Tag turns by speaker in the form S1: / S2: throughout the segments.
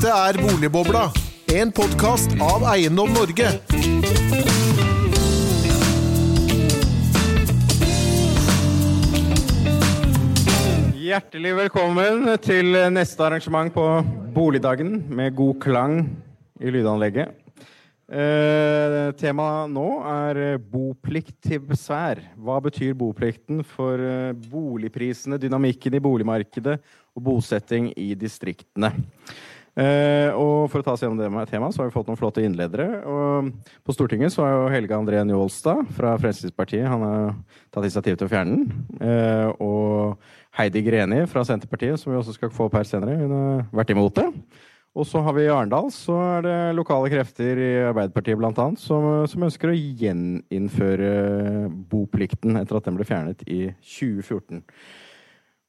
S1: Dette er Boligbobla, en podkast av Eiendom Norge.
S2: Hjertelig velkommen til neste arrangement på Boligdagen med god klang i lydanlegget. Eh, Temaet nå er boplikt til besvær. Hva betyr boplikten for eh, boligprisene, dynamikken i boligmarkedet og bosetting i distriktene? Eh, og For å ta oss gjennom det med temaet, så har vi fått noen flotte innledere. Og på Stortinget så er jo Helge André Njålstad fra Fremskrittspartiet han har tatt initiativ til å fjerne den. Eh, og Heidi Greni fra Senterpartiet, som vi også skal få opp her senere, hun har vært imot det. Og så har vi i Arendal, så er det lokale krefter i Arbeiderpartiet blant annet, som, som ønsker å gjeninnføre boplikten etter at den ble fjernet i 2014.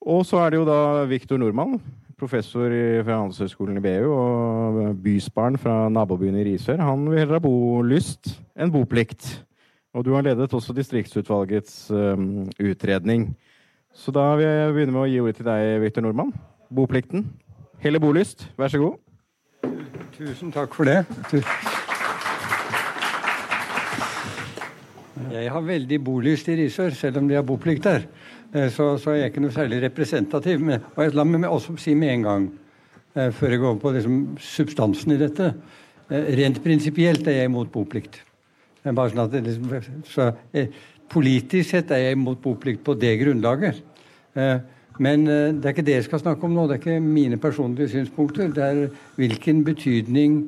S2: Og så er det jo da Viktor Nordmann, professor fra Handelshøyskolen i BU og bysbarn fra nabobyen i Risør. Han vil heller ha bolyst enn boplikt. Og du har ledet også distriktsutvalgets um, utredning. Så da vil jeg begynne med å gi ordet til deg, Viktor Nordmann. Boplikten. Heller bolyst. Vær så god.
S3: Tusen takk for det. Jeg har veldig bolyst i Risør, selv om de har boplikt der. Eh, så, så jeg ikke noe særlig representativ. Men, og la meg også si med en gang, eh, før jeg går over på liksom, substansen i dette eh, Rent prinsipielt er jeg imot boplikt. Bare sånn at det, liksom, så, politisk sett er jeg imot boplikt på det grunnlaget. Men det er ikke det jeg skal snakke om nå. Det er ikke mine personlige synspunkter. Det er hvilken betydning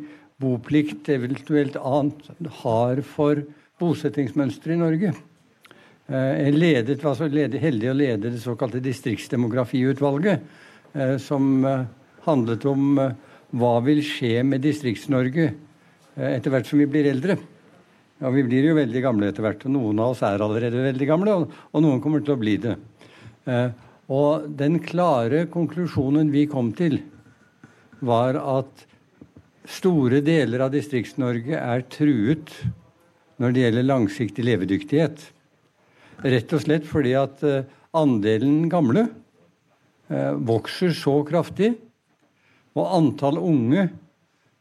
S3: boplikt eventuelt annet har for bosettingsmønsteret i Norge. Jeg ledet, var så heldig å lede det såkalte distriktsdemografiutvalget, som handlet om hva vil skje med Distrikts-Norge etter hvert som vi blir eldre. Ja, Vi blir jo veldig gamle etter hvert, og noen av oss er allerede veldig gamle, og, og noen kommer til å bli det. Og den klare konklusjonen vi kom til, var at store deler av Distrikts-Norge er truet når det gjelder langsiktig levedyktighet. Rett og slett fordi at andelen gamle vokser så kraftig, og antall unge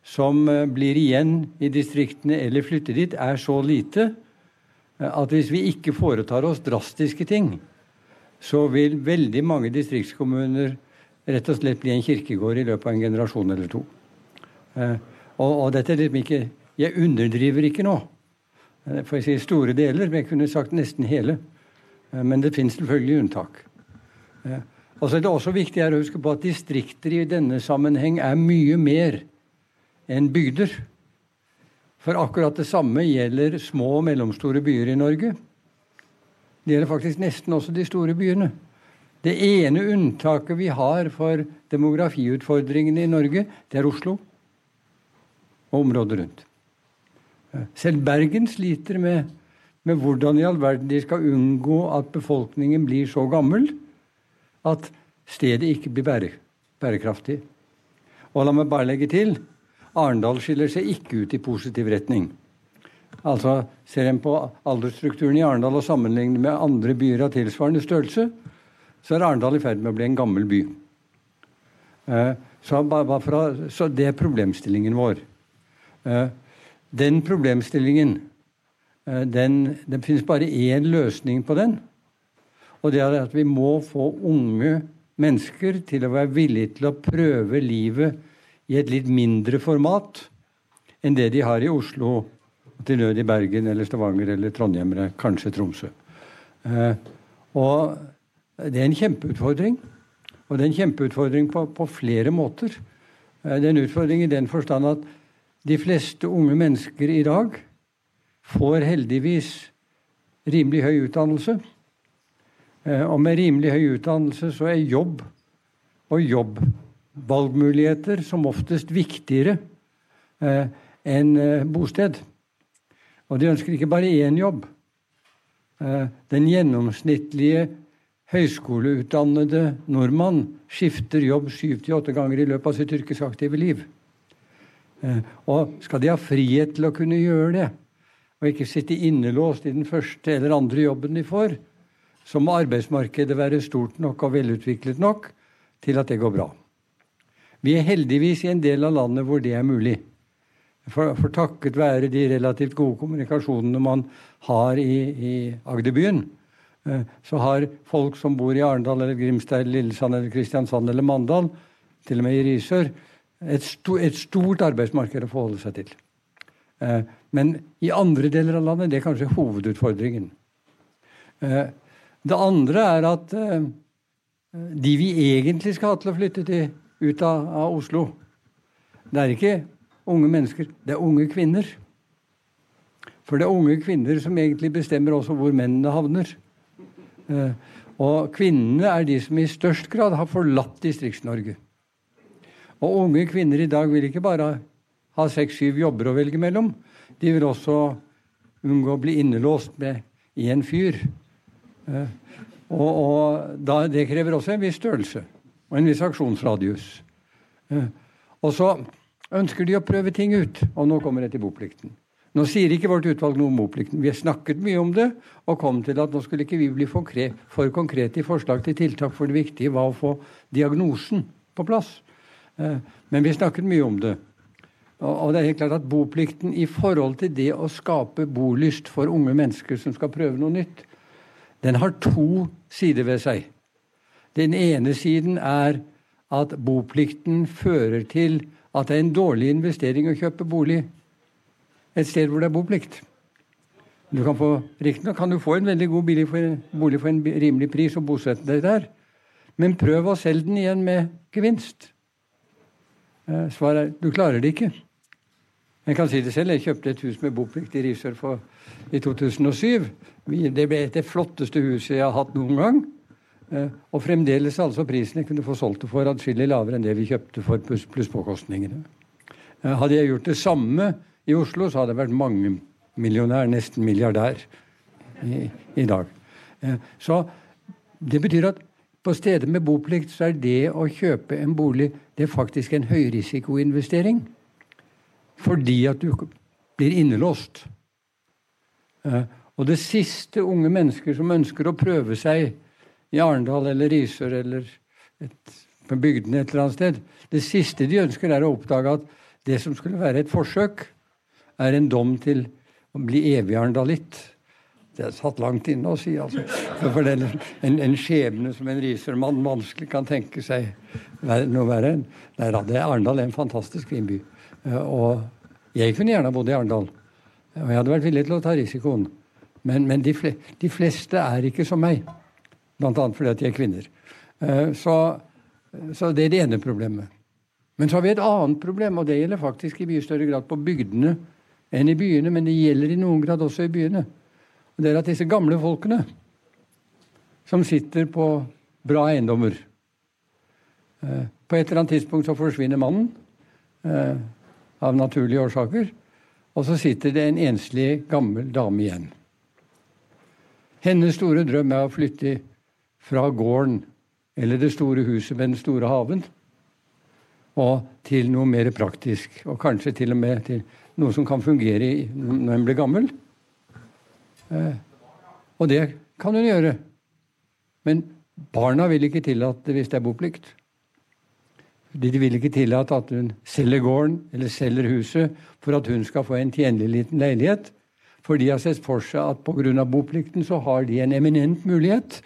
S3: som blir igjen i distriktene eller flytter dit, er så lite at hvis vi ikke foretar oss drastiske ting, så vil veldig mange distriktskommuner rett og slett bli en kirkegård i løpet av en generasjon eller to. Og, og dette er liksom ikke Jeg underdriver ikke nå. For jeg sier store deler, men jeg kunne sagt nesten hele. Men det finnes selvfølgelig unntak. Og så er det også viktig å huske på at distrikter i denne sammenheng er mye mer enn bygder. For akkurat det samme gjelder små og mellomstore byer i Norge. Det gjelder faktisk nesten også de store byene. Det ene unntaket vi har for demografiutfordringene i Norge, det er Oslo og området rundt. Selv Bergen sliter med, med hvordan i all verden de skal unngå at befolkningen blir så gammel at stedet ikke blir bære, bærekraftig. Og la meg bare legge til Arendal skiller seg ikke ut i positiv retning. Altså Ser en på aldersstrukturen i Arendal og sammenligner med andre byer av tilsvarende størrelse, så er Arendal i ferd med å bli en gammel by. Så, så det er problemstillingen vår. Den problemstillingen den, Det finnes bare én løsning på den. Og det er at vi må få unge mennesker til å være villige til å prøve livet i et litt mindre format enn det de har i Oslo til nød i Bergen eller Stavanger eller Trondheim eller kanskje Tromsø. Eh, og det er en kjempeutfordring. Og det er en kjempeutfordring på, på flere måter. Eh, det er en utfordring i den forstand at de fleste unge mennesker i dag får heldigvis rimelig høy utdannelse. Eh, og med rimelig høy utdannelse så er jobb og jobbvalgmuligheter som oftest viktigere enn bosted. Og de ønsker ikke bare én jobb. Den gjennomsnittlige høyskoleutdannede nordmann skifter jobb syv til åtte ganger i løpet av sitt yrkesaktive liv. Og skal de ha frihet til å kunne gjøre det, og ikke sitte innelåst i den første eller andre jobben de får, så må arbeidsmarkedet være stort nok og velutviklet nok til at det går bra. Vi er heldigvis i en del av landet hvor det er mulig. For, for takket være de relativt gode kommunikasjonene man har i, i Agderbyen, eh, så har folk som bor i Arendal eller Grimstad Lillesand eller Kristiansand eller Mandal, til og med i Risør, et, sto, et stort arbeidsmarked å forholde seg til. Eh, men i andre deler av landet det er kanskje hovedutfordringen. Eh, det andre er at de vi egentlig skal ha til å flytte til, ut av, av Oslo, det er ikke unge mennesker. Det er unge kvinner. For det er unge kvinner som egentlig bestemmer også hvor mennene havner. Eh, og kvinnene er de som i størst grad har forlatt Distrikts-Norge. Og unge kvinner i dag vil ikke bare ha seks-syv jobber å velge mellom. De vil også unngå å bli innelåst med én fyr. Eh, og, og da, det krever også en viss størrelse og en viss aksjonsradius. Eh, og så ønsker de å prøve ting ut. Og nå kommer jeg til boplikten. Nå sier ikke vårt utvalg noe om boplikten. Vi har snakket mye om det og kom til at nå skulle ikke vi bli for, for konkrete i forslag til tiltak, for det viktige var å få diagnosen på plass. Eh, men vi snakket mye om det. Og det er helt klart at Boplikten i forhold til det å skape bolyst for unge mennesker som skal prøve noe nytt, den har to sider ved seg. Den ene siden er at boplikten fører til at det er en dårlig investering å kjøpe bolig et sted hvor det er boplikt. Du kan få, Riktignok kan du få en veldig god for, bolig for en rimelig pris og bosette deg der, men prøv å selge den igjen med gevinst. Eh, svaret er du klarer det ikke. Jeg kan si det selv. Jeg kjøpte et hus med boplikt i Risør i 2007. Det ble det flotteste huset jeg har hatt noen gang. Eh, og fremdeles altså prisen jeg kunne få solgt det for atskillig lavere enn det vi kjøpte for pluss pluss påkostningene. Eh, hadde jeg gjort det samme i Oslo, så hadde jeg vært mangemillionær, nesten milliardær, i, i dag. Eh, så det betyr at på steder med boplikt så er det å kjøpe en bolig det er faktisk en høyrisikoinvestering. Fordi at du blir innelåst. Og det siste unge mennesker som ønsker å prøve seg i Arendal eller Risør eller et, på bygdene et eller annet sted. Det siste de ønsker, er å oppdage at det som skulle være et forsøk, er en dom til å bli evig arendalitt. Det er satt langt inne å si, altså. For det er en, en skjebne som en Risør-mann vanskelig kan tenke seg noe verre enn. Arendal er en fantastisk fin by. Eh, og jeg kunne gjerne bodd i Arendal. Og jeg hadde vært villig til å ta risikoen. Men, men de, fleste er ikke som meg. Blant annet fordi at de er kvinner. Eh, så, så, det er det ene problemet. Men så har vi et annet problem, og det gjelder faktisk i mye større grad på bygdene enn i byene, men det gjelder i noen grad også i byene. Og det er at disse gamle folkene som sitter på bra eiendommer eh, På et eller annet tidspunkt så forsvinner mannen av naturlige årsaker. Og så sitter det en enslig, gammel dame igjen. Hennes store drøm er å flytte fra gården eller det store huset med den store haven og til noe mer praktisk. Og kanskje til og med til noe som kan fungere når en blir gammel. Eh, og det kan hun gjøre. Men barna vil ikke tillate det hvis det er boplikt. De vil ikke tillate at hun selger gården eller selger huset for at hun skal få en tjenlig liten leilighet. For de har sett for seg at pga. boplikten så har de en eminent mulighet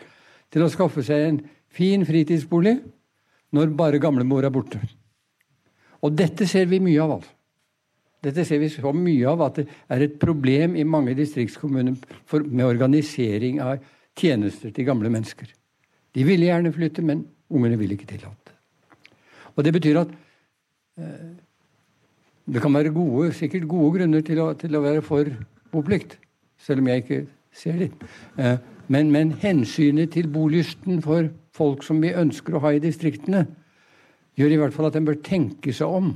S3: til å skaffe seg en fin fritidsbolig når bare gamlemor er borte. Og dette ser vi mye av. altså. Dette ser vi så mye av at det er et problem i mange distriktskommuner med organisering av tjenester til gamle mennesker. De ville gjerne flytte, men ungene vil ikke tillate. Og det betyr at eh, det kan være gode, sikkert gode grunner til å, til å være for boplikt, selv om jeg ikke ser det. Eh, men, men, hensynet til bolysten for folk som vi ønsker å ha i distriktene, gjør i hvert fall at en bør tenke seg om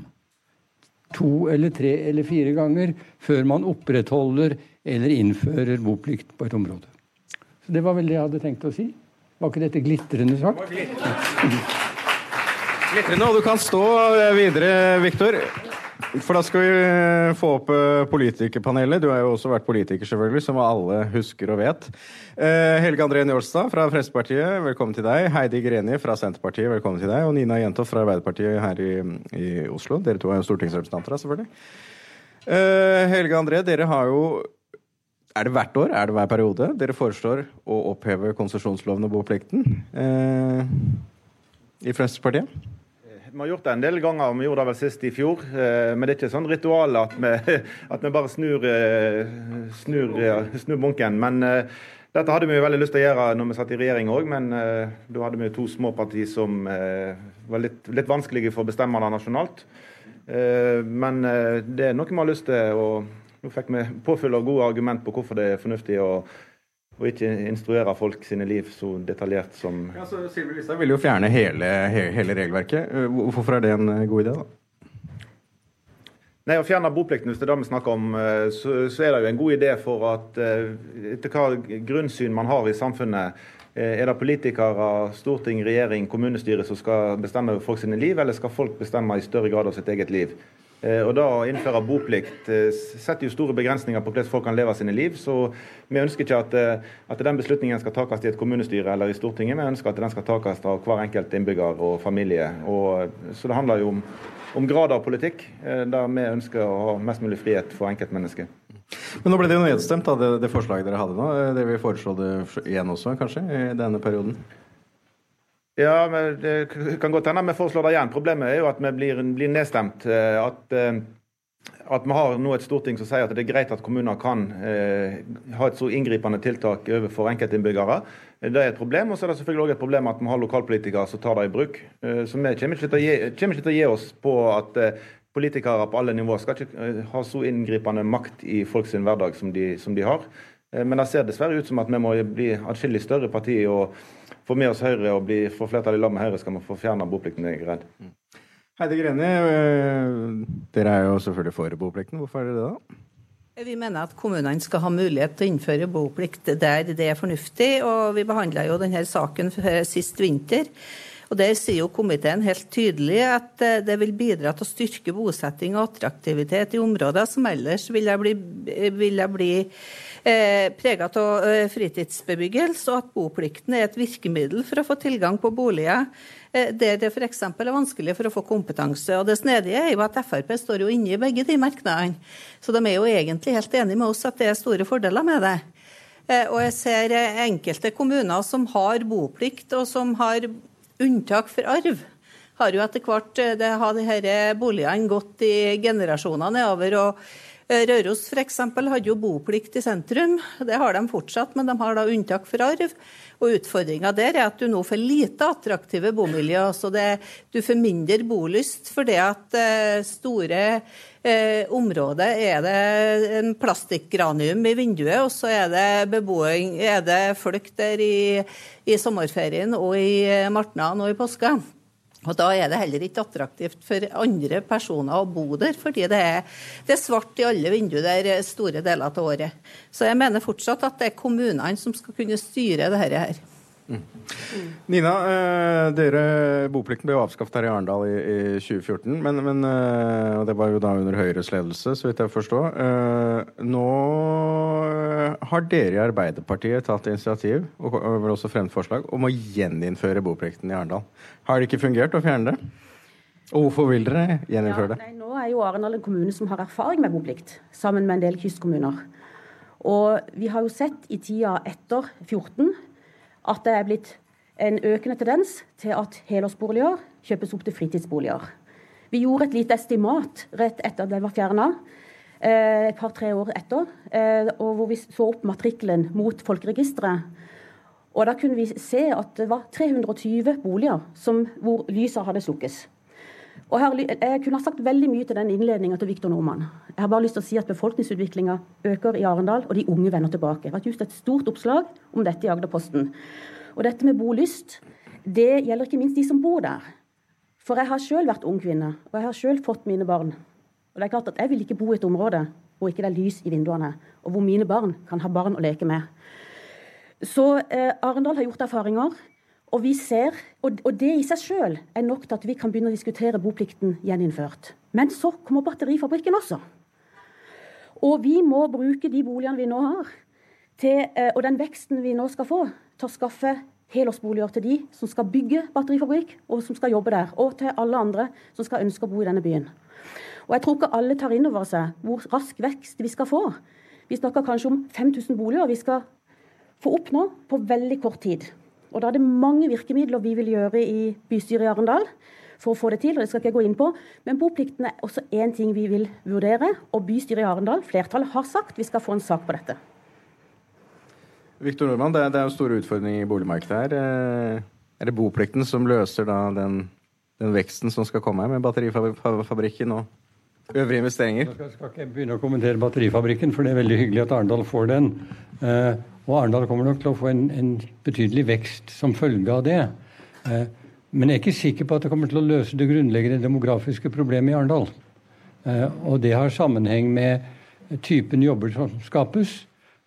S3: to eller tre eller fire ganger før man opprettholder eller innfører boplikt på et område. Så Det var vel det jeg hadde tenkt å si. Var ikke dette glitrende sagt?
S2: Det var Glitrende, og du kan stå videre, Viktor. For da skal vi eh, få opp eh, politikerpanelet. Du har jo også vært politiker, selvfølgelig, som alle husker og vet. Eh, Helge André Njålstad fra Fremskrittspartiet, velkommen til deg. Heidi Greni fra Senterpartiet, velkommen til deg. Og Nina Jentoff fra Arbeiderpartiet her i, i, Oslo. Dere to er jo stortingsrepresentanter, selvfølgelig. Helge André, dere har jo er det hvert år? Er det hver periode? Dere foreslår å oppheve konsesjonsloven og boplikten eh, i Fremskrittspartiet?
S4: Vi har gjort det en del ganger, vi gjorde det vel sist i fjor. Eh, men det er ikke sånn ritual at vi, at vi bare snur, eh, snur, snur, bunken. Men eh, dette hadde vi jo veldig lyst til å gjøre når vi satt i regjering òg, men da hadde vi to små partier som var litt, litt vanskelige for å bestemme det nasjonalt. Men det er noe vi har lyst til. og Nå fikk vi påfyll av gode argument på hvorfor det er fornuftig å og ikke instruere folk sine liv så detaljert som
S2: ja, så Sylvi Listhaug vil jo fjerne hele, hele, regelverket. Eh, hvorfor er det en eh, god idé, da?
S4: Nei, Å fjerne boplikten, hvis det er det vi snakker om, eh, så, så, er det jo en god idé for at etter hva grunnsyn man har i samfunnet, er det politikere, storting, regjering, kommunestyre som skal bestemme over folk sine liv, eller skal folk bestemme i større grad av sitt eget liv? Eh, og da Å innføre boplikt eh, setter jo store begrensninger på hvordan folk kan leve sine liv. Så vi ønsker ikke at, eh, at den beslutningen skal takes i et kommunestyre eller i Stortinget. Vi ønsker at den skal takes av hver enkelt innbygger og familie. Og, så det handler jo om, om grad av politikk, der vi ønsker å ha mest mulig frihet for enkeltmennesket.
S2: Men nå ble det jo nedstemt, da, det, det forslaget dere hadde nå. Det vil foreslå det igjen også, kanskje, i denne perioden?
S4: Ja, men Det kan godt hende vi foreslår det igjen. Problemet er jo at vi blir, blir nedstemt. Eh, at, eh, at, vi har nå et storting som sier at det er greit at kommuner kan eh, ha et så inngripende tiltak overfor enkeltinnbyggere. Det er et problem. Og så er det selvfølgelig også et problem at vi har lokalpolitikere som tar det i bruk. Eh, så vi kommer ikke, gi, kommer ikke til å gi, oss på at politikere på alle nivåer skal ikke ha så inngripende makt i folks hverdag som de, som de har. Men det ser dessverre ut som at vi må bli atskillig større parti. og få med oss Høyre og bli, få flertall i lag med Høyre, skal vi få fjerna boplikten, jeg er redd. Mm.
S2: Heidi Greni, øh, dere er jo selvfølgelig for boplikten. Hvorfor er dere det, da?
S5: Vi mener at kommunene skal ha mulighet til å innføre boplikt der det er fornuftig. og Vi behandla jo denne saken sist vinter. Og Der sier jo komiteen helt tydelig at øh, det vil bidra til å styrke bosetting og attraktivitet i områder som ellers ville bli, ville bli eh, prega av eh, fritidsbebyggelse, og at boplikten er et virkemiddel for å få tilgang på boliger eh, der det f.eks. er vanskelig for å få kompetanse. Og Det snedige er jo at Frp står jo inne i begge de merknadene. Så de er jo egentlig helt enige med oss at det er store fordeler med det. Eh, og jeg ser eh, enkelte kommuner som har boplikt, og som har unntak for arv har jo etter hvert eh, det har de her boligene gått i generasjoner nedover. og Eh, Røros f.eks. hadde jo boplikt i sentrum. Det har de fortsatt, men de har da unntak for arv. Og Utfordringa der er at du nå får lite attraktive bomiljøer. så det, Du får mindre bolyst fordi at eh, store eh, området er det en plastikkgranium i vinduet, og så er det beboing, er det folk der i, i sommerferien og i eh, martnan og i påska. Og Da er det heller ikke attraktivt for andre personer å bo der, fordi det er, det er svart i alle vinduer der store deler av året. Så jeg mener fortsatt at det er kommunene som skal kunne styre dette her.
S2: Mm. Nina, eh, dere, boplikten ble jo avskaffet her i Arendal i, i 2014. Men, men, eh, det var jo da under Høyres ledelse, så vidt jeg forstår. Eh, nå har dere i Arbeiderpartiet tatt initiativ, og vel også fremmet forslag, om å gjeninnføre boplikten i Arendal. Har det ikke fungert å fjerne det? Og hvorfor vil dere gjeninnføre det?
S6: Ja, nei, nå er jo Arendal en kommune som har erfaring med boplikt, sammen med en del kystkommuner. Og vi har jo sett i tida etter 14 at det er blitt en økende tendens til at helårsboliger kjøpes opp til fritidsboliger. Vi gjorde et lite estimat rett etter at det var fjerna, eh, et par-tre år etter, eh, og hvor vi så opp matrikkelen mot folkeregisteret. Og Da kunne vi se at det var 320 boliger som, hvor lyset hadde slukkes. Og her, Jeg kunne ha sagt veldig mye til den innledninga til Viktor Nordmann. Jeg har bare lyst til å si at befolkningsutviklinga øker i Arendal, og de unge vender tilbake. Det var just et stort oppslag om dette i Agderposten. Og dette med bolyst, det gjelder ikke minst de som bor der. For jeg har sjøl vært ung kvinne, og jeg har sjøl fått mine barn. Og det er klart at jeg vil ikke bo i et område hvor ikke det er lys i vinduene, og hvor mine barn kan ha barn å leke med. Så eh, Arendal har gjort erfaringer. Og, vi ser, og, det i seg sjøl er nok til at vi kan begynne å diskutere boplikten gjeninnført. Men så kommer batterifabrikken også. Og vi må bruke de boligene vi nå har, til, eh, og den veksten vi nå skal få, til å skaffe helårsboliger til de som skal bygge batterifabrikk, og som skal jobbe der. Og til alle andre som skal ønske å bo i denne byen. Og jeg tror ikke alle tar inn over seg hvor rask vekst vi skal få. Vi snakker kanskje om 5000 boliger vi skal få opp nå på veldig kort tid. Og Da er det mange virkemidler vi vil gjøre i bystyret i Arendal for å få det til. og det skal ikke jeg gå inn på. Men boplikten er også én ting vi vil vurdere. Og bystyret i Arendal, flertallet, har sagt vi skal få en sak på dette.
S2: Viktor Nordmann, det, er jo store utfordringer i boligmarkedet her. Eh, er det boplikten som løser da den, den veksten som skal komme her, med batterifabrikken og øvrige investeringer?
S3: Jeg skal, ikke begynne å kommentere batterifabrikken, for det er veldig hyggelig at Arendal får den. Eh, og Arendal kommer nok til å få en, en, betydelig vekst som følge av det. Eh, men jeg er ikke sikker på at det kommer til å løse det grunnleggende demografiske problemet i Arendal. Og det har sammenheng med typen jobber som skapes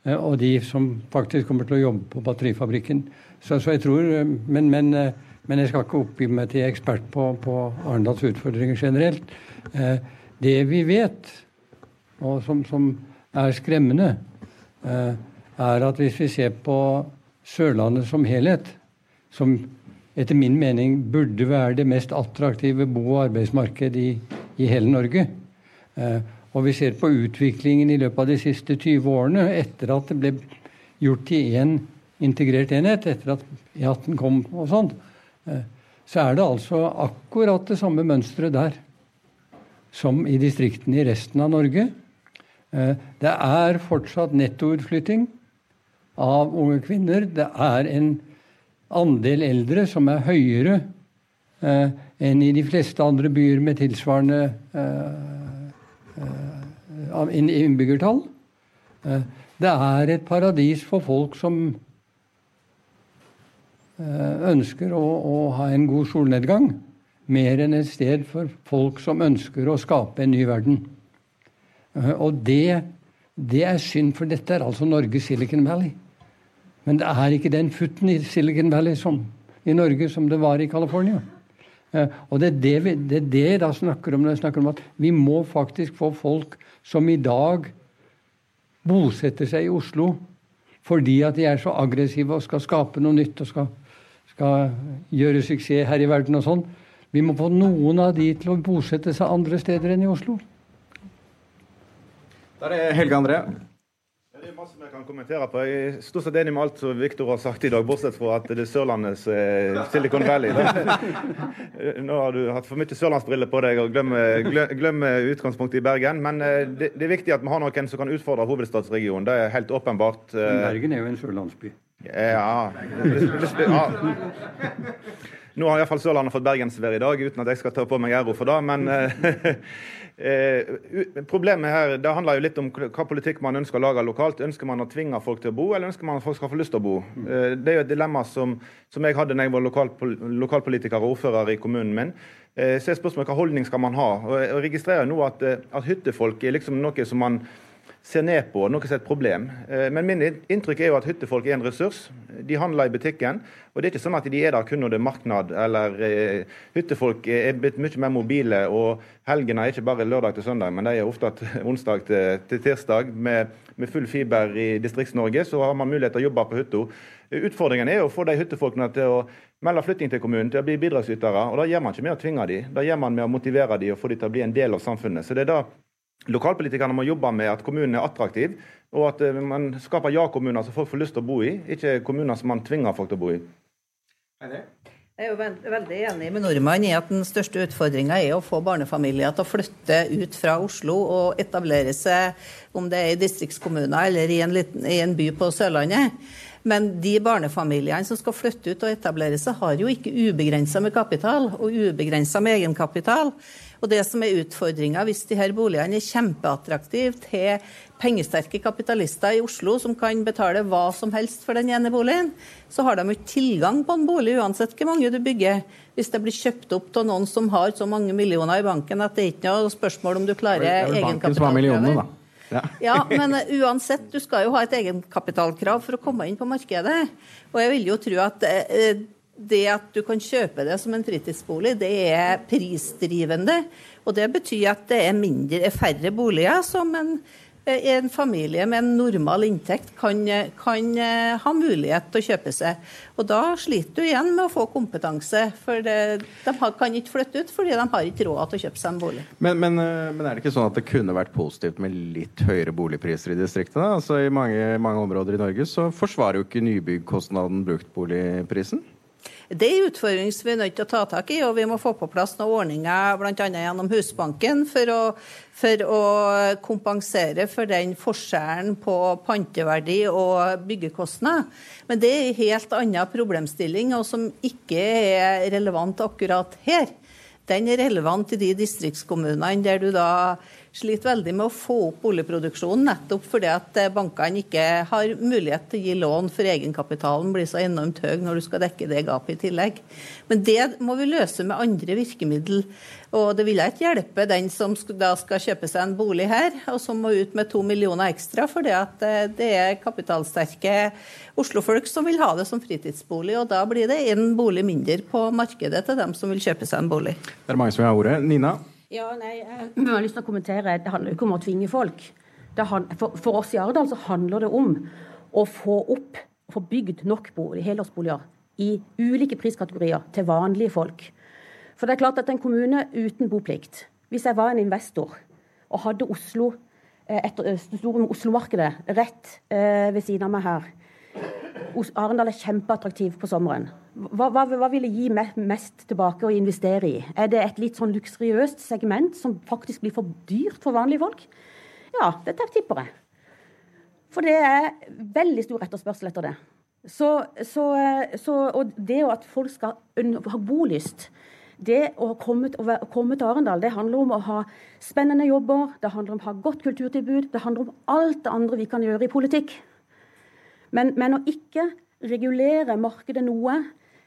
S3: Eh, og de som faktisk kommer til å jobbe på batterifabrikken. Så, så jeg tror, eh, men, men, eh, men, jeg skal ikke oppgi meg til ekspert på, på Arendals utfordringer generelt. Det vi vet, og som, som er skremmende, er at hvis vi ser på Sørlandet som helhet, som etter min mening burde være det mest attraktive bo- og arbeidsmarkedet i, i hele Norge, og vi ser på utviklingen i løpet av de siste 20 årene, etter at det ble gjort til én integrert enhet, etter at E18 kom og sånn, eh, så er det altså akkurat det samme mønsteret der som i distriktene i resten av Norge. Eh, det er fortsatt nettoutflytting av unge kvinner. Det er en andel eldre som er høyere eh, enn i de fleste andre byer med tilsvarende eh, innbyggertall. Eh, det er et paradis for folk som eh, ønsker å, å, ha en god solnedgang, mer enn et sted for folk som ønsker å skape en ny verden. Eh, og det, det er synd, for dette er altså Norges Silicon Valley. Men det er ikke den futten i Silicon Valley som, i Norge som det var i California. Og det er det, vi, det, er det da snakker om, snakker om at vi må faktisk få folk som i dag bosetter seg i Oslo fordi at de er så aggressive og skal skape noe nytt og skal, skal gjøre suksess her i verden og sånn. Vi må få noen av de til å bosette seg andre steder enn i Oslo.
S2: Da er det Helge André.
S4: Det er masse vi kan kommentere på. Jeg er stort sett enig med alt som Viktor har sagt i dag, bortsett fra at det er Sørlandets eh, Silicon Valley. Nå har du hatt for mye sørlandsbriller på deg og glemmer, glemmer utgangspunktet i Bergen. Men eh, det, det, er viktig at vi har noen som kan utfordre hovedstadsregionen. Det er helt åpenbart.
S3: Eh, Bergen er jo en sørlandsby.
S4: Ja. ja. Nå har iallfall Sørlandet fått bergensvær i dag, uten at jeg skal ta på meg æra for det. Men eh, problemet her det handler jo litt om hva politikk man ønsker å lage lokalt. Ønsker man å tvinge folk til å bo, eller ønsker man at folk skal få lyst til å bo? Eh, det er jo et dilemma som, som jeg hadde da jeg var lokal, lokalpolitiker og ordfører i kommunen min. Eh, så er spørsmålet hva holdning skal man ha? Og jeg registrerer nå at, eh, at hyttefolk er liksom noe som man ser ned på, noe som er et problem. Eh, men min inntrykk er jo at hyttefolk er en ressurs. De handler i butikken. Og det er ikke sånn at de er der kun når det er marknad. eller eh, Hyttefolk er blitt mye mer mobile. Og helgene er ikke bare lørdag til søndag, men de er ofte onsdag til, tirsdag. Med, med, full fiber i Distrikts-Norge så har man mulighet til å jobbe på hytta. Utfordringen er å få de hyttefolkene til å melde flytting til kommunen, til å bli bidragsytere. Og det gjør man ikke med å tvinge dem. Det gjør man med å motivere dem og få dem til å bli en del av samfunnet. Så det er da Lokalpolitikerne må jobbe med at kommunen er attraktiv, og at eh, man skaper ja-kommuner som folk får lyst til å bo i, ikke kommuner som man tvinger folk til å bo i.
S5: Jeg er jo veldig enig med nordmannen i at den største utfordringa er å få barnefamilier til å flytte ut fra Oslo og etablere seg, om det er i distriktskommuner eller i en, liten, i en by på Sørlandet. Men de barnefamiliene som skal flytte ut og etablere seg, har jo ikke ubegrensa med kapital og ubegrensa med egenkapital. Og det som er utfordringa hvis de her boligene er kjempeattraktive til pengesterke kapitalister i Oslo som kan betale hva som helst for den ene boligen, så har de ikke tilgang på en bolig uansett hvor mange du bygger. Hvis det blir kjøpt opp av noen som har så mange millioner i banken at det er ikke noe spørsmål om du klarer egenkapitalkravet. Ja. ja, men uh, uansett, du skal jo ha et egenkapitalkrav for å komme inn på markedet. Og jeg vil jo tro at uh, det at du kan kjøpe det som en fritidsbolig, det er prisdrivende. Og det betyr at det er mindre, færre boliger som en, en familie med en normal inntekt kan, kan, ha mulighet til å kjøpe seg. Og da sliter du igjen med å få kompetanse, for det, de kan ikke flytte ut fordi de har ikke råd til å kjøpe seg en bolig.
S2: Men, men, men, er det ikke sånn at det kunne vært positivt med litt høyere boligpriser i distriktene? Altså I mange, mange områder i Norge så forsvarer jo ikke nybyggkostnaden bruktboligprisen?
S5: Det er en utfordring som vi er nødt til å ta tak i, og vi må få på plass noen ordninger bl.a. gjennom Husbanken for å, for å, kompensere for den forskjellen på panteverdi og byggekostnad. Men det er en helt annen problemstilling, og som ikke er relevant akkurat her. Den er relevant i de distriktskommunene der du da sliter veldig med å få opp boligproduksjonen, nettopp fordi at eh, bankene ikke har mulighet til å gi lån for egenkapitalen blir så enormt høy når du skal dekke det gapet i tillegg. Men det må vi løse med andre virkemidler. Og det vil ikke hjelpe den som da skal kjøpe seg en bolig her, og som må ut med to millioner ekstra, fordi eh, det er kapitalsterke Oslo-folk som vil ha det som fritidsbolig. Og da blir det en bolig mindre på markedet til dem som vil kjøpe seg en bolig.
S2: Det er mange som vil ha ordet. Nina?
S6: Ja, nei, jeg har lyst til å kommentere. Det handler jo ikke om å tvinge folk. For, for, oss i Arendal så handler det om å få opp, få bygd nok bolig, helårsboliger i ulike priskategorier til vanlige folk. For det er klart at en kommune uten boplikt Hvis jeg var en investor og hadde Oslo, eh, etter, eh, Oslo-markedet rett eh, ved siden av meg her Arendal er kjempeattraktiv på sommeren. Hva, hva, hva vil gi mest tilbake å investere i? Er det et litt sånn luksuriøst segment som faktisk blir for dyrt for vanlige folk? Ja, det tipper jeg. For det er veldig stor etterspørsel etter det. Så, så, så, og det at folk skal ha bolyst det å komme, å komme, til Arendal det handler om å ha spennende jobber, det handler om å ha godt kulturtilbud, det handler om alt det andre vi kan gjøre i politikk. Men, men, å ikke regulere markedet noe,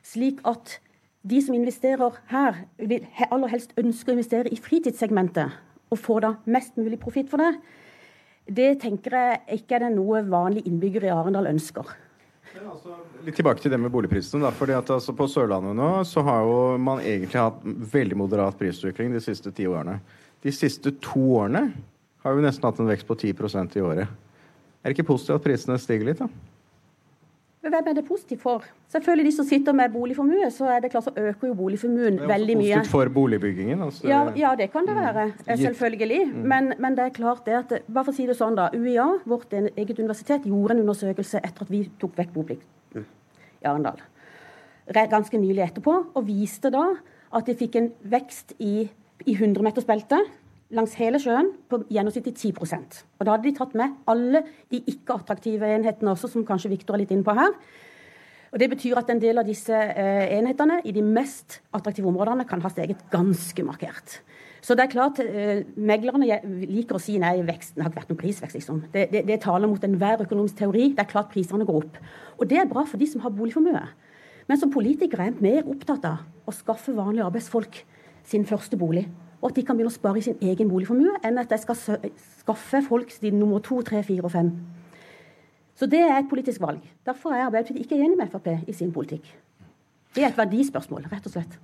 S6: slik at de som investerer her, vil aller helst ønsker å investere i fritidssegmentet og få da mest mulig profitt for det, det tenker jeg ikke er det noe vanlige innbyggere i Arendal ønsker.
S2: Altså, litt tilbake til det med boligprisen. Da, fordi at altså, På Sørlandet nå så har jo man egentlig hatt veldig moderat prisutvikling de siste ti årene. De siste to årene har vi nesten hatt en vekst på 10 i året. Er det ikke positivt at prisene stiger litt? da?
S6: Hvem er det positivt for? Selvfølgelig de som sitter med boligformue, så er det klart så øker jo boligformuen veldig mye.
S2: Positivt for boligbyggingen? Altså.
S6: Ja, ja, det kan det mm. være. Mm. Selvfølgelig. Mm. Men, men, det er klart det at Bare for å si det sånn, da. UiA, vårt eget universitet, gjorde en undersøkelse etter at vi tok vekk boplikt i Arendal. Ganske nylig etterpå, og viste da at de fikk en vekst i, i 100-metersbeltet langs hele sjøen på gjennomsnittlig 10% Og Da hadde de tatt med alle de ikke-attraktive enhetene også, som kanskje Viktor er litt inne på her. Og Det betyr at en del av disse eh, enhetene i de mest attraktive områdene kan ha steget ganske markert. Så det er klart, eh, Meglerne liker å si nei, veksten har ikke vært noen prisvekst. liksom. Det, det, det taler mot enhver økonomisk teori. Det er klart prisene går opp. Og det er bra for de som har boligformue. Men som politikere er jeg mer opptatt av å skaffe vanlige arbeidsfolk sin første bolig og at de kan begynne å spare i sin egen boligformue, enn at de skal skaffe folk siden nummer to, tre, fire og fem. Så det er et politisk valg. Derfor er Arbeiderpartiet ikke enig med Frp i sin politikk. Det er et verdispørsmål, rett og slett.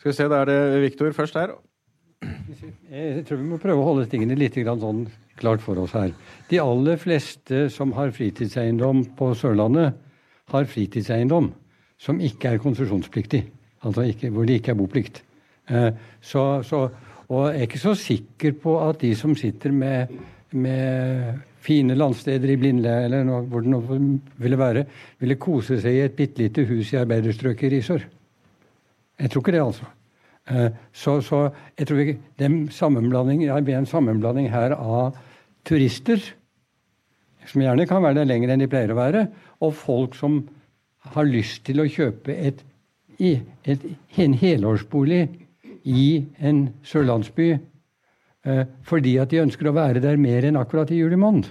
S2: Skal vi se, Da er det Viktor først her.
S3: Jeg tror vi må prøve å holde tingene litt sånn klart for oss her. De aller fleste som har fritidseiendom på Sørlandet, har fritidseiendom som ikke er konsesjonspliktig. Altså ikke, hvor det ikke er boplikt. Eh, så, så og jeg er ikke så sikker på at de som sitter med, med fine landsteder i Blindleia eller noe, hvor det nå ville være, ville kose seg i et bitte lite hus i arbeiderstrøket i Risør. Jeg tror ikke det, altså. Eh, så, så jeg tror ikke, det blir en sammenblanding her av turister, som gjerne kan være der lenger enn de pleier å være, og folk som har lyst til å kjøpe et, et, en helårsbolig i en sørlandsby eh, fordi at de ønsker å være der mer enn akkurat i juli måned.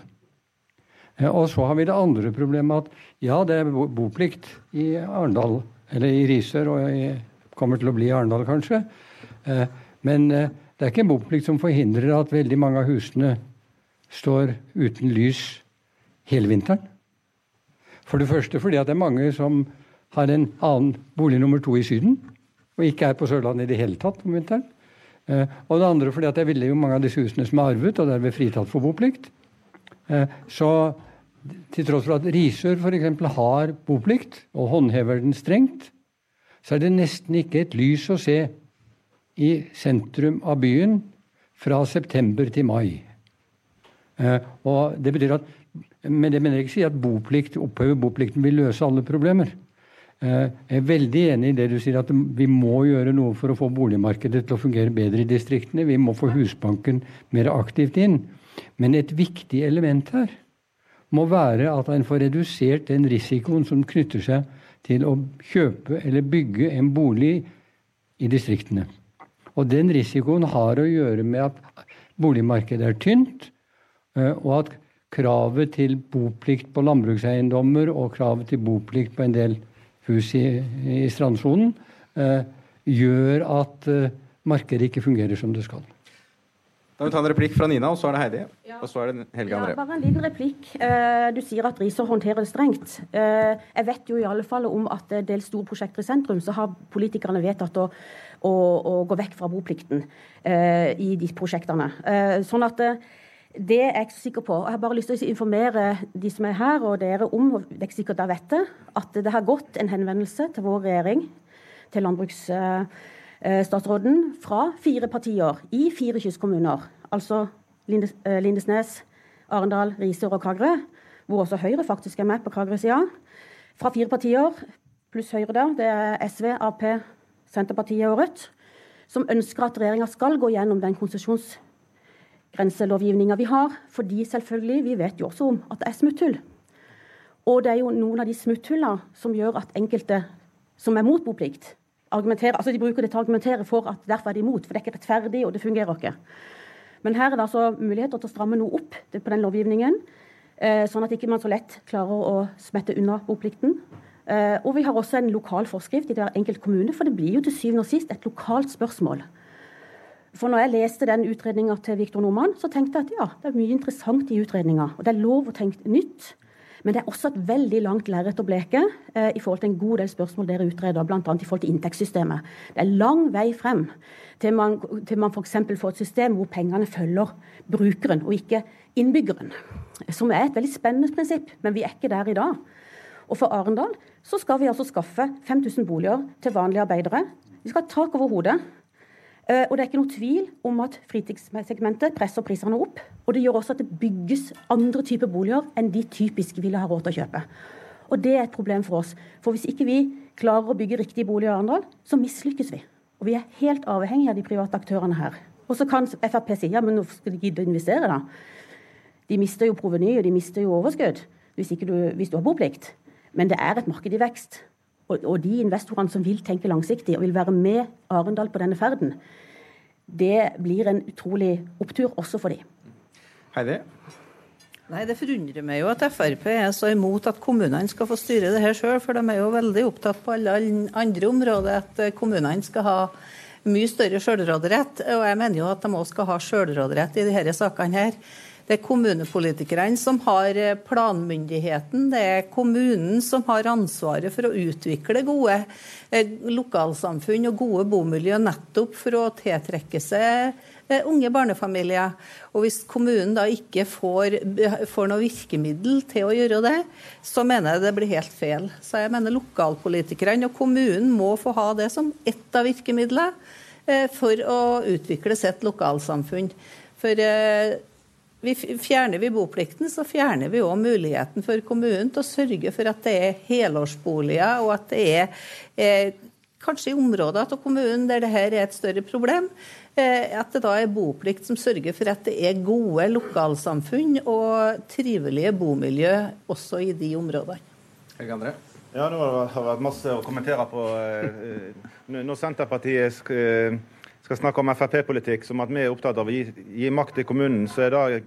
S3: Eh, og så har vi det andre problemet at ja, det er boplikt i Arendal, eller i Risør, og kommer til å bli i Arendal kanskje. Eh, men det er ikke en boplikt som forhindrer at veldig mange av husene står uten lys hele vinteren. For det første fordi at det er mange som har en annen bolig nummer to i Syden, og ikke er på Sørlandet i det hele tatt om vinteren. Eh, og det andre fordi at jeg ville jo mange av disse husene som er arvet, og derved fritatt for boplikt. Eh, så til tross for at Risør f.eks. har boplikt og håndhever den strengt, så er det nesten ikke et lys å se i sentrum av byen fra september til mai. Eh, og det betyr at, Men det mener jeg ikke si at boplikt, oppheve boplikten vil løse alle problemer. Eh, jeg er veldig enig i det du sier, at vi må gjøre noe for å få boligmarkedet til å fungere bedre i distriktene. Vi må få Husbanken mer aktivt inn. Men et viktig element her må være at en får redusert den risikoen som knytter seg til å kjøpe eller bygge en bolig i distriktene. Og den risikoen har å gjøre med at boligmarkedet er tynt, eh, og at kravet til boplikt på landbrukseiendommer og kravet til boplikt på en del hus i, i strandsonen eh, gjør at eh, markedet ikke fungerer som det skal.
S2: Da vil vi ta en replikk fra Nina, og så er det Heidi. Ja. Og så er det Helge André.
S6: Ja, bare en liten replikk. Uh, du sier at Risør håndterer det strengt. Jeg vet jo i alle fall om at en del store prosjekter i sentrum, så har politikerne vedtatt å, å, å gå vekk fra boplikten i de prosjektene. sånn at det er jeg ikke så sikker på. Jeg har bare lyst til å informere de som er her, og dere om, og det er ikke sikkert dere vet det, at det har gått en henvendelse til vår regjering, til landbruksstatsråden, Eh, fra fire partier i fire kystkommuner, altså eh, Lindesnes, Arendal, Risør og Kragerø, hvor også Høyre faktisk er med på Kragerø-sida. Fra fire partier pluss Høyre, der, det er SV, Ap, Senterpartiet og Rødt, som ønsker at regjeringa skal gå gjennom den konsesjonsgrenselovgivninga vi har. Fordi selvfølgelig, vi vet jo også om at det er smutthull. Og det er jo noen av de smutthullene som gjør at enkelte som er mot boplikt, argumenterer, altså De bruker det til å argumentere for at derfor er de imot, for det er ikke rettferdig, og det fungerer ikke. Men her er det altså muligheter til å stramme noe opp på den lovgivningen, eh, sånn at ikke man så lett klarer å smette unna boplikten. Eh, og vi har også en lokal forskrift i hver enkelt kommune, for det blir jo til syvende og sist et lokalt spørsmål. For når jeg leste den utredninga til Viktor Nordmann, så tenkte jeg at ja, det er mye interessant i utredninga. Og det er lov å tenke nytt. Men det er også et veldig langt lerret å bleke eh, i forhold til en god del spørsmål dere utreder, bl.a. i forhold til inntektssystemet. Det er lang vei frem til man, til man f.eks. får et system hvor pengene følger brukeren og ikke innbyggeren. Som er et veldig spennende prinsipp, men vi er ikke der i dag. Og for Arendal så skal vi altså skaffe 5000 boliger til vanlige arbeidere. Vi skal ha tak over hodet. Eh, og det er ikke noe tvil om at fritidssegmentet presser prisene opp. Og det gjør også at det bygges andre typer boliger enn de typisk ville ha råd til å kjøpe. Og det er et problem for oss. For hvis ikke vi klarer å bygge riktige boliger i Arendal, så mislykkes vi. Og vi er helt avhengig av de private aktørene her. Og så kan Frp si ja, men hvorfor skal de gidde å investere, da? De mister jo proveny, og de mister jo overskudd hvis, du, hvis du har boplikt. Men det er et marked i vekst. Og, og de investorene som vil tenke langsiktig og vil være med Arendal på denne ferden, det blir en utrolig opptur også for de.
S2: Heidi?
S5: Nei, Det forundrer meg jo at Frp er så imot at kommunene skal få styre det her sjøl, for de er jo veldig opptatt på alle andre områder at kommunene skal ha mye større sjølråderett. Og jeg mener jo at de òg skal ha sjølråderett i disse sakene her. Det er kommunepolitikerne som har eh, planmyndigheten. Det er kommunen som har ansvaret for å utvikle gode eh, lokalsamfunn og gode bomiljø, nettopp for å tiltrekke seg eh, unge barnefamilier. Og Hvis kommunen da ikke får, får noe virkemiddel til å gjøre det, så mener jeg det blir helt feil. Så jeg mener lokalpolitikerne og kommunen må få ha det som ett av virkemidlene for å utvikle sitt lokalsamfunn. For vi fjerner vi boplikten, så fjerner vi òg muligheten for kommunen til å sørge for at det er helårsboliger, og at det er eh, kanskje i områder av kommunen der dette er et større problem, eh, at det da er boplikt som sørger for at det er gode lokalsamfunn og trivelige bomiljø også i de områdene.
S2: Helge André?
S4: Ja, det har vært masse å kommentere på. Eh, når Senterpartiet skal snakke om Frp-politikk som at vi er opptatt av å gi, gi, makt til kommunen, så er det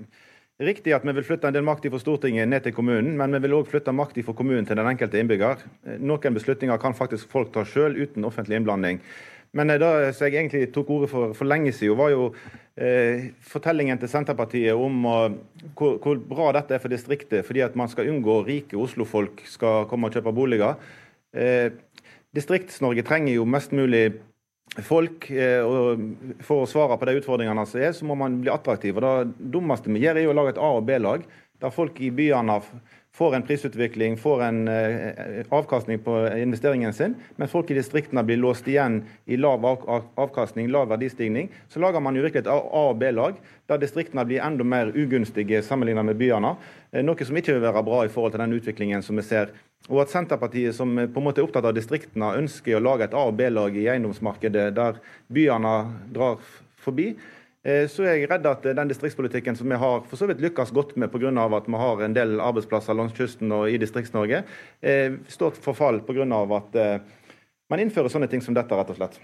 S4: riktig at vi vil flytte en del makt fra Stortinget ned til kommunen, men vi vil òg flytte makt fra kommunen til den enkelte innbygger. Noen beslutninger kan faktisk folk ta sjøl uten offentlig innblanding. Men det som jeg egentlig tok ordet for for lenge siden, var jo eh, fortellingen til Senterpartiet om uh, hvor, hvor, bra dette er for distriktet, fordi at man skal unngå rike Oslo-folk skal komme og kjøpe boliger. Distrikts-Norge trenger jo mest mulig folk. og For å svare på de utfordringene som er, så må man bli attraktiv. Og Det dummeste vi gjør, er å lage et A- og B-lag, der folk i byene får en prisutvikling, får en eh, avkastning på investeringen sin, men folk i distriktene blir låst igjen i lav avkastning, lav verdistigning, så lager man jo virkelig et A- og B-lag, der distriktene blir enda mer ugunstige sammenlignet med byene. Eh, noe som ikke vil være bra i forhold til den utviklingen som vi ser. Og at Senterpartiet, som på en måte er opptatt av distriktene, ønsker å lage et A- og B-lag i eiendomsmarkedet der byene drar forbi. Eh, så er jeg redd at den distriktspolitikken som vi har for så vidt lykkes godt med pga. at vi har en del arbeidsplasser langs kysten og i Distrikts-Norge, eh, står for fall pga. at eh, man innfører sånne ting som dette, rett og slett.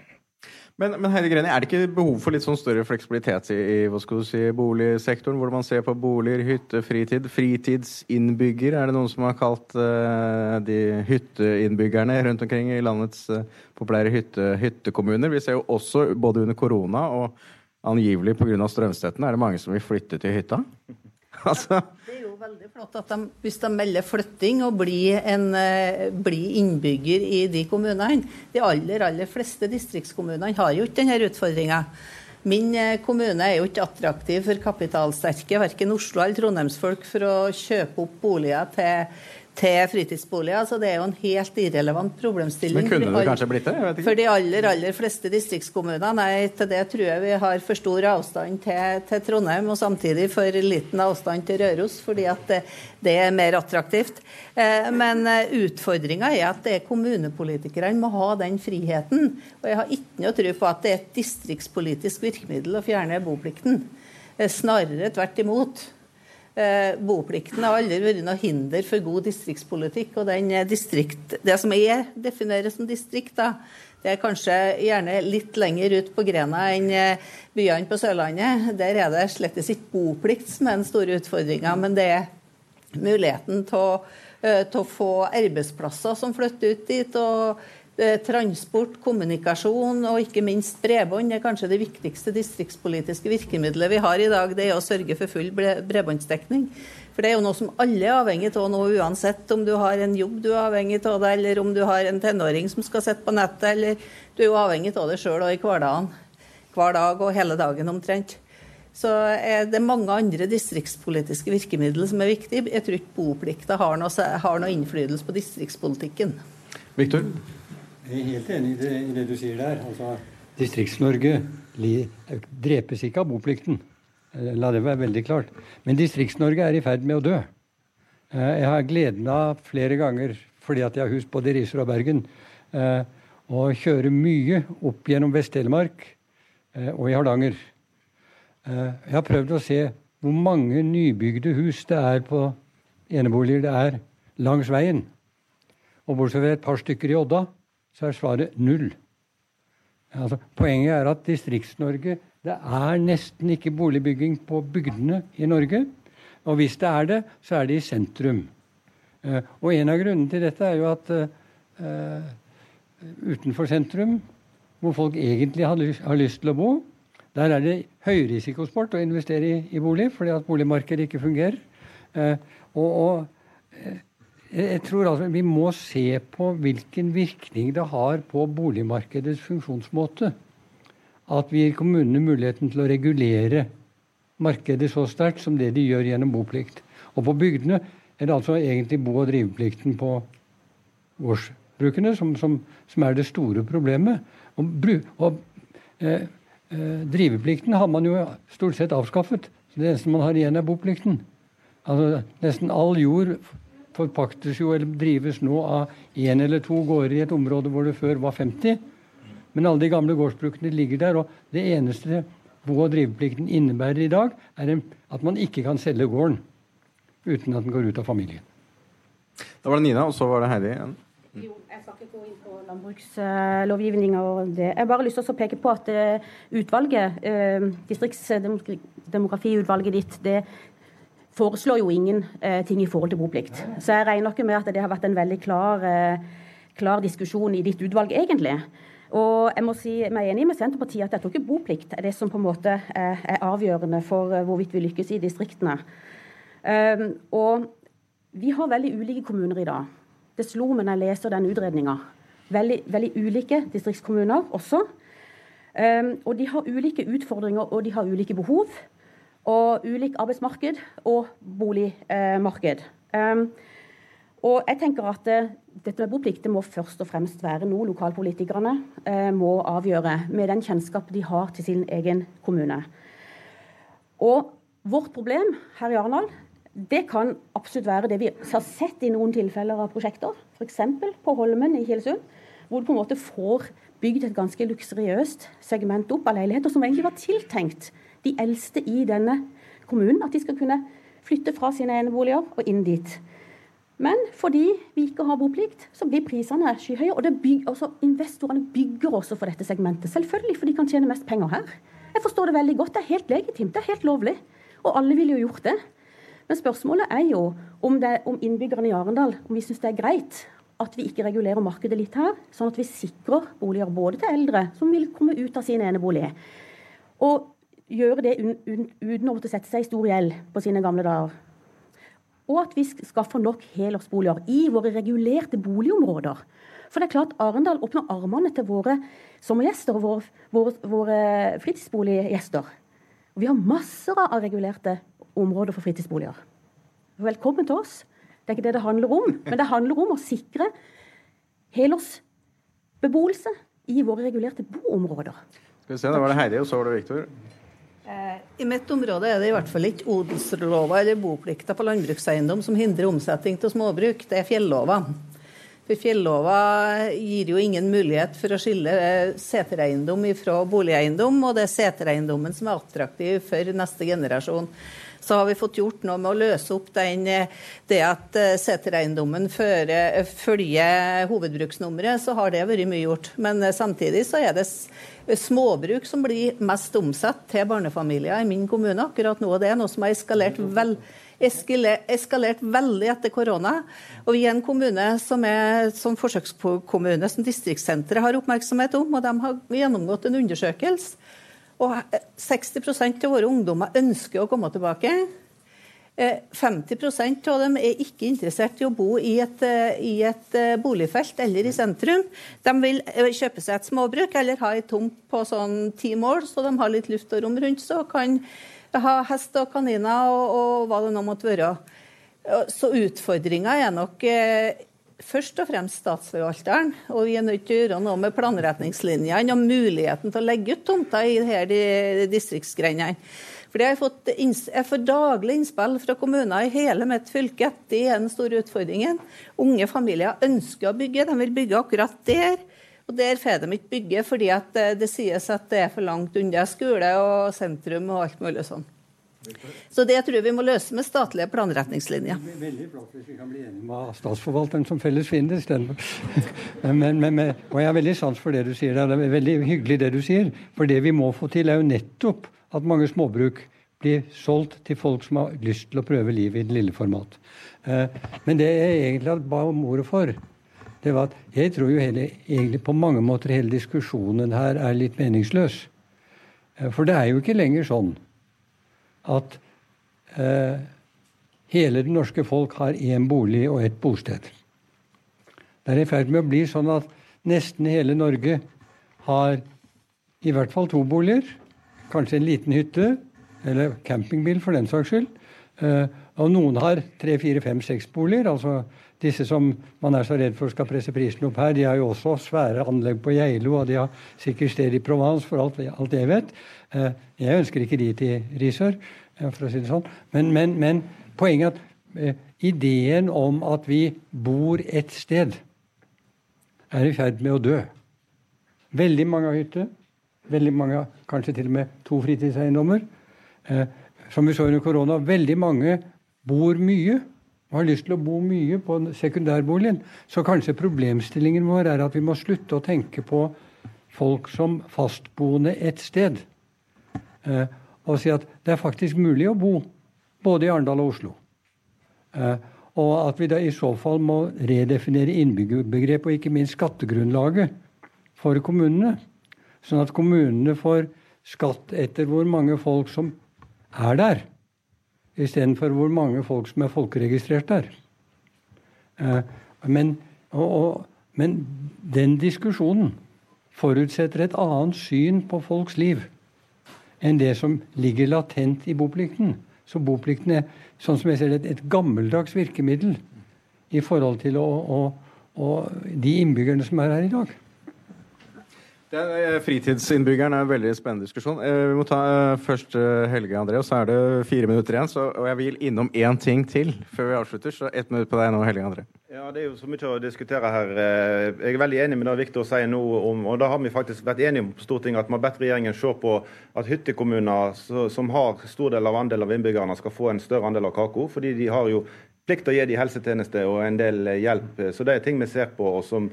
S2: Men, men Heidi Greni, er det ikke behov for litt sånn større fleksibilitet i, i si, boligsektoren, hvor man ser på boliger, hytte, fritid? Fritidsinnbygger, er det noen som har kalt uh, de hytteinnbyggerne rundt omkring i landets uh, populære hytte, hyttekommuner? Vi ser jo også, både under korona og angivelig pga. strømstøtten, er det mange som vil flytte til hytta?
S5: altså. Det er jo veldig flott at de, hvis de melder flytting og blir, en, uh, blir innbygger i de kommunene. De aller, aller fleste distriktskommunene har jo ikke denne utfordringa. Min uh, kommune er jo ikke attraktiv for kapitalsterke, verken Oslo eller Trondheimsfolk, for å kjøpe opp boliger til til fritidsboliger. Så det er jo en helt irrelevant problemstilling.
S2: Men kunne det kanskje blitt det?
S5: For de aller, aller fleste distriktskommuner. Nei, til det tror jeg vi har for stor avstand til, til Trondheim, og samtidig for liten avstand til Røros, fordi at det, det er mer attraktivt. Eh, men eh, utfordringa er at det er kommunepolitikerne må ha den friheten. Og jeg har ikke noe tro på at det er et distriktspolitisk virkemiddel å fjerne boplikten. Eh, snarere tvert imot. Eh, boplikten har aldri vært noe hinder for god distriktspolitikk. og den distrikt, Det som jeg definerer som distrikt, da, det er kanskje gjerne litt lenger ut på grena enn eh, byene på Sørlandet. Der er det slett ikke boplikt som er den store utfordringa, men det er muligheten til å, eh, få arbeidsplasser som flytter ut dit. og Eh, transport, kommunikasjon og ikke minst bredbånd er kanskje det viktigste distriktspolitiske virkemidlet vi har i dag. Det er å sørge for full bredbåndsdekning. For det er jo noe som alle er avhengig av nå, uansett om du har en jobb du er avhengig av det, eller om du har en tenåring som skal sitte på nettet, eller du er jo avhengig av det sjøl i hverdagen. Hver dag og hele dagen omtrent. Så er det mange andre distriktspolitiske virkemidler som er viktige. Jeg tror ikke boplikta har noe, har noe innflytelse på distriktspolitikken.
S2: Victor?
S3: Jeg er helt enig i det, i det du sier der. Altså, Distrikts-Norge drepes ikke av boplikten. Eh, la det være veldig klart. Men Distrikts-Norge er i ferd med å dø. Eh, jeg har gleden av flere ganger, fordi at jeg har hus både i Risør og Bergen, eh, å kjøre mye opp gjennom Vest-Telemark og i Hardanger. Jeg har prøvd å se hvor mange nybygde hus det er på eneboliger det er langs veien. Og bortsett fra et par stykker i Odda, så er svaret null. Altså, poenget er at Distrikts-Norge Det er nesten ikke boligbygging på bygdene i Norge. Og hvis det er det, så er det i sentrum. Uh, og en av grunnene til dette er jo at uh, utenfor sentrum, hvor folk egentlig har lyst, har lyst, til å bo, der er det høyrisikosport å investere i, i bolig, fordi at boligmarkedet ikke fungerer. Uh, og, og jeg tror altså Vi må se på hvilken virkning det har på boligmarkedets funksjonsmåte. At vi gir kommunene muligheten til å regulere markedet så sterkt som det de gjør gjennom boplikt. Og på bygdene er det altså egentlig bo- og driveplikten på gårdsbrukene som, som, som, er det store problemet. Og, og eh, eh, driveplikten har man jo stort sett avskaffet. Så det eneste man har igjen, er boplikten. Altså Nesten all jord forpaktes jo eller drives nå av én eller to gårder i et område hvor det før var 50. Men alle de gamle gårdsbrukene ligger der. Og det eneste bo- og driveplikten innebærer i dag, er at man ikke kan selge gården uten at den går ut av familien.
S2: Da var det Nina, og så var det Heidi igjen.
S6: Jo, jeg skal ikke gå inn på landbrukslovgivninga og det. Jeg har bare lyst til å peke på at eh, utvalget, eh, distriktsdemografiutvalget ditt, det foreslår jo ingen eh, ting i forhold til boplikt. Så jeg regner ikke med at det har vært en veldig klar, eh, klar diskusjon i ditt utvalg, egentlig. Og jeg må si meg enig med Senterpartiet at jeg tror ikke boplikt er det som på en måte er, er avgjørende for hvorvidt vi lykkes i distriktene. Um, og vi har veldig ulike kommuner i dag. Det slo meg når jeg leser den utredninga. Veldig, veldig, ulike distriktskommuner også. Um, og de har ulike utfordringer og de har ulike behov. Og ulik arbeidsmarked og boligmarked. Um, og jeg tenker at uh, dette med boplikt det må først og fremst være noe lokalpolitikerne uh, må avgjøre, med den kjennskap de har til sin egen kommune. Og vårt problem her i Arendal det kan absolutt være det vi har sett i noen tilfeller av prosjekter, f.eks. på Holmen i Kilesund, hvor du på en måte får bygd et ganske luksuriøst segment opp av leiligheter som egentlig var tiltenkt de eldste i denne kommunen. At de skal kunne flytte fra sine eneboliger og inn dit. Men fordi vi ikke har boplikt, så blir prisene skyhøye. Og bygger, også investorene bygger også for dette segmentet. Selvfølgelig, for de kan tjene mest penger her. Jeg forstår det veldig godt. Det er helt legitimt, det er helt lovlig. Og alle ville jo gjort det. Men spørsmålet er jo om, det, om innbyggerne i Arendal om vi syns det er greit at vi ikke regulerer markedet litt her, sånn at vi sikrer boliger både til eldre som vil komme ut av sin enebolig, og gjøre det uten å måtte sette seg i stor gjeld på sine gamle dager. Og at vi skaffer nok helårsboliger i våre regulerte boligområder. For det er klart Arendal åpner armene til våre sommergjester og våre, våre, våre fritidsboliggjester. Og vi har masser av regulerte områder for fritidsboliger. Velkommen til oss. Det er ikke det det handler om, men det handler om å sikre helårsbeboelse i våre regulerte boområder.
S2: Skal vi se, Da var det Heidi, og så var det Viktor.
S5: Eh, I mitt område er det i hvert fall ikke odelslova eller boplikta på landbrukseiendom som hindrer omsetning til småbruk, det er fjellova. For Fjellova gir jo ingen mulighet for å skille eh, setereiendom fra boligeiendom, og det er setereiendommen som er attraktiv for neste generasjon så har vi fått gjort noe med å løse opp den, eh, det at eh, setereiendommen eh, følger hovedbruksnummeret, så har det vært mye gjort. Men samtidig så er det småbruk som blir mest omsatt til barnefamilier i min kommune akkurat nå. og Det er noe som har eskalert vel eskalert veldig etter korona. Og vi er en kommune som er som forsøkskommune, som distriktssenteret har oppmerksomhet om. Og de har gjennomgått en undersøkelse og 60% av våre ungdommer ønsker å komme tilbake. 50 eh, av dem er ikke interessert i å bo i et, eh, i et, eh, boligfelt eller i sentrum. De vil kjøpe seg et småbruk eller ha ei tomt på sånn ti mål, så de har litt luft og rom rundt seg og kan ha hest og kaniner og, og hva det nå måtte være. Så utfordringa er nok først og fremst statsforvalteren. Og vi er nødt til å gjøre noe med planretningslinjene og muligheten til å legge ut tomter i disse distriktsgrendene. For jeg, fått, jeg får daglig innspill fra kommuner i hele mitt fylke. Det er den store utfordringen. Unge familier ønsker å bygge, de vil bygge akkurat der. Og der får de ikke bygge fordi eh, det sies at det er for langt unna skole og sentrum og alt mulig sånn. Så det tror jeg vi må løse med statlige planretningslinjer.
S3: Veldig flott hvis vi kan bli enige med statsforvalteren som felles fiende istedenfor. Og jeg har veldig sans for det du sier. Det er veldig hyggelig det du sier. For det vi må få til, er jo nettopp at mange småbruk blir solgt til folk som har lyst til å prøve livet i det lille format. Eh, men det jeg egentlig ba om ordet for, det var at jeg tror jo hele, egentlig på mange måter hele diskusjonen her er litt meningsløs. Eh, for det er jo ikke lenger sånn at eh, hele det norske folk har én bolig og ett bosted. Det er i ferd med å bli sånn at nesten hele Norge har i hvert fall to boliger. Kanskje en liten hytte, eller campingbil for den saks skyld. Eh, og noen har tre, fire, fem, seks boliger. altså disse som man er så redd for skal presse prisen opp her, de har jo også svære anlegg på Geilo, og de har sikkert sted i Provence, for alt, alt jeg vet. Eh, jeg ønsker ikke de til Risør, eh, for å si det sånn. Men, men, men poenget er at eh, ideen om at vi bor et sted, er i ferd med å dø. Veldig mange har hytte. Veldig mange kanskje til og med to fritidseiendommer. Som vi så under korona, veldig mange bor mye og har lyst til å bo mye på sekundærboligen. Så kanskje problemstillingen vår er at vi må slutte å tenke på folk som fastboende et sted. Eh, og si at det er faktisk mulig å bo både i Arendal og Oslo. Eh, og at vi da i så fall må redefinere innbyggerbegrepet og ikke minst skattegrunnlaget for kommunene. Sånn at kommunene får skatt etter hvor mange folk som er der, istedenfor hvor mange folk som er folkeregistrert der. Eh, men Og, og, men den diskusjonen forutsetter et annet syn på folks liv enn det som ligger latent i boplikten. Så boplikten er sånn som jeg ser det, et gammeldags virkemiddel i forhold til å, å, å, de innbyggerne som er her i dag.
S2: Er, eh, fritidsinnbyggeren er en veldig spennende diskusjon. Eh, vi må ta eh, først Helge André, og så er det fire minutter igjen. Så, og jeg vil innom én ting til før vi avslutter. Så ett minutt på deg nå, Helge André.
S4: Ja, Det er jo så mye å diskutere her. Jeg er veldig enig med det Viktor sier nå om, og da har vi faktisk vært enige om på Stortinget at vi har bedt regjeringen se på at hyttekommuner som har stor del av andelen av innbyggerne, skal få en større andel av kaka. Fordi de har jo plikt til å gi de helsetjenester og en del hjelp. Så det er ting vi ser på, og som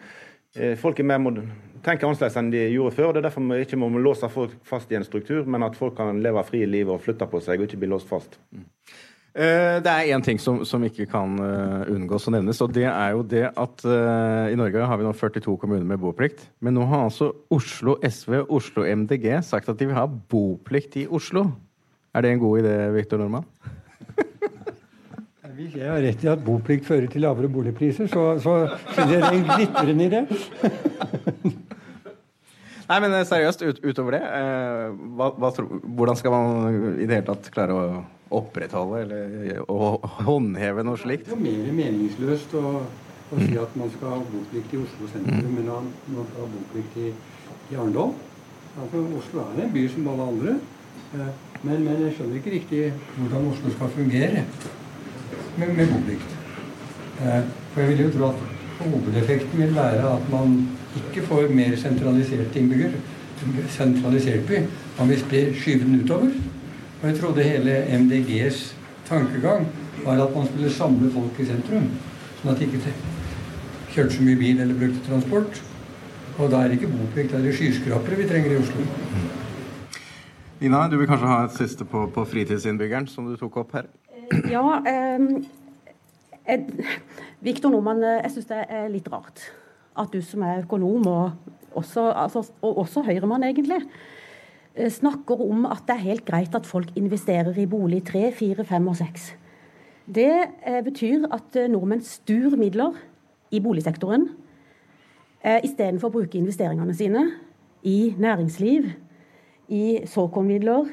S4: folk er med må tenker annerledes enn de gjorde før. Det er derfor vi ikke må låse folk fast i en struktur, men at folk kan leve frie liv og flytte på seg og ikke bli låst fast. Mm.
S2: Det er én ting som, som, ikke kan uh, unngås å nevnes, og det er jo det at uh, i Norge har vi nå 42 kommuner med boplikt. Men nå har altså Oslo SV og Oslo MDG sagt at de vil ha boplikt i Oslo. Er det en god idé, Viktor Normann?
S3: Hvis jeg har rett i at boplikt fører til lavere boligpriser, så, så finner jeg det en glitrende idé.
S2: Nei, men eh, seriøst, ut, utover det, eh, hva, hva, hvordan skal man i det hele tatt klare å opprettholde eller å håndheve noe slikt?
S3: Det er mer meningsløst å, å si at man skal ha boplikt i Oslo sentrum, mm. men man skal ha boplikt i, i Arendal. Altså, Oslo er en by som alle andre. Eh, men, men, jeg skjønner ikke riktig hvordan Oslo skal fungere med, med boplikt. For jeg vil jo tro at hovedeffekten vil være at man ikke får mer sentralisert innbygger, sentralisert by. Man vil skyve den utover. Og jeg trodde hele MDGs tankegang var at man skulle samle folk i sentrum. Sånn at de ikke kjørte så mye bil eller brukte transport. Og da er det ikke boplikt, da er det skyskrapere vi trenger i Oslo.
S2: Ina, du vil kanskje ha et siste på, på fritidsinnbyggeren, som du tok opp her?
S6: Ja, eh, Viktor Nordmann, eh, jeg syns det er litt rart at du som er økonom, og også, altså, og også Høyremann egentlig, eh, snakker om at det er helt greit at folk investerer i bolig tre, fire, fem og seks. Det eh, betyr at eh, nordmenn stur midler i boligsektoren istedenfor å bruke investeringene sine i næringsliv, i såkornmidler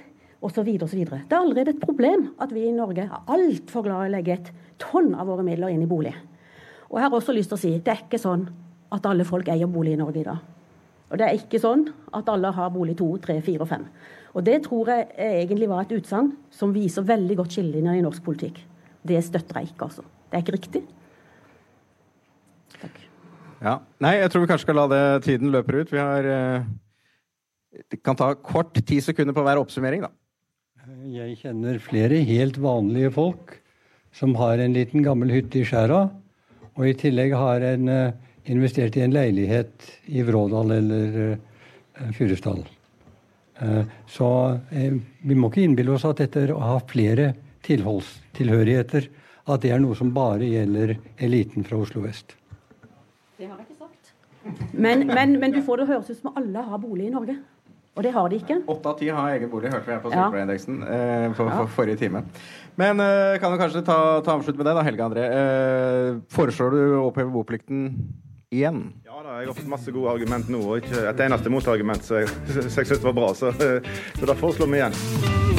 S6: osv. osv. Det er allerede et problem at vi i Norge er altfor glad i å legge et tonn av våre midler inn i bolig. Og jeg har også lyst til å si det er ikke sånn at alle folk eier bolig i Norge i dag. Og det er ikke sånn at alle har bolig to, tre, fire og fem. Og det tror jeg egentlig var et utsagn som viser veldig godt skillelinjene i norsk politikk. Det støtter jeg ikke, altså. Det er ikke riktig.
S2: Takk. Ja. Nei, jeg tror vi kanskje skal la det tiden løpe ut. Vi har eh, Det kan ta kort ti sekunder på hver oppsummering, da.
S3: Jeg kjenner flere helt vanlige folk som har en liten gammel hytte i skjæra, og i tillegg har en uh, investert i en leilighet i Vrådal eller uh, Fyresdal. Uh, så uh, vi må ikke innbille oss at dette å ha flere tilhørigheter, at det er noe som bare gjelder eliten fra Oslo vest.
S6: Det har jeg ikke sagt. Men, men, men du får det høres ut som alle har bolig i Norge. Og det har de ikke.
S2: Åtte av ti har egen bolig, hørte vi her på sykepleierindeksen eh, for, for, forrige time. Men eh, kan du kanskje ta, ta avslutt med det, da, Helge André. Eh, foreslår du å oppheve boplikten igjen?
S4: Ja da, jeg har fått masse gode argument nå, og ikke et eneste motargument, så jeg, jeg syns var bra. Så, så da foreslår vi igjen.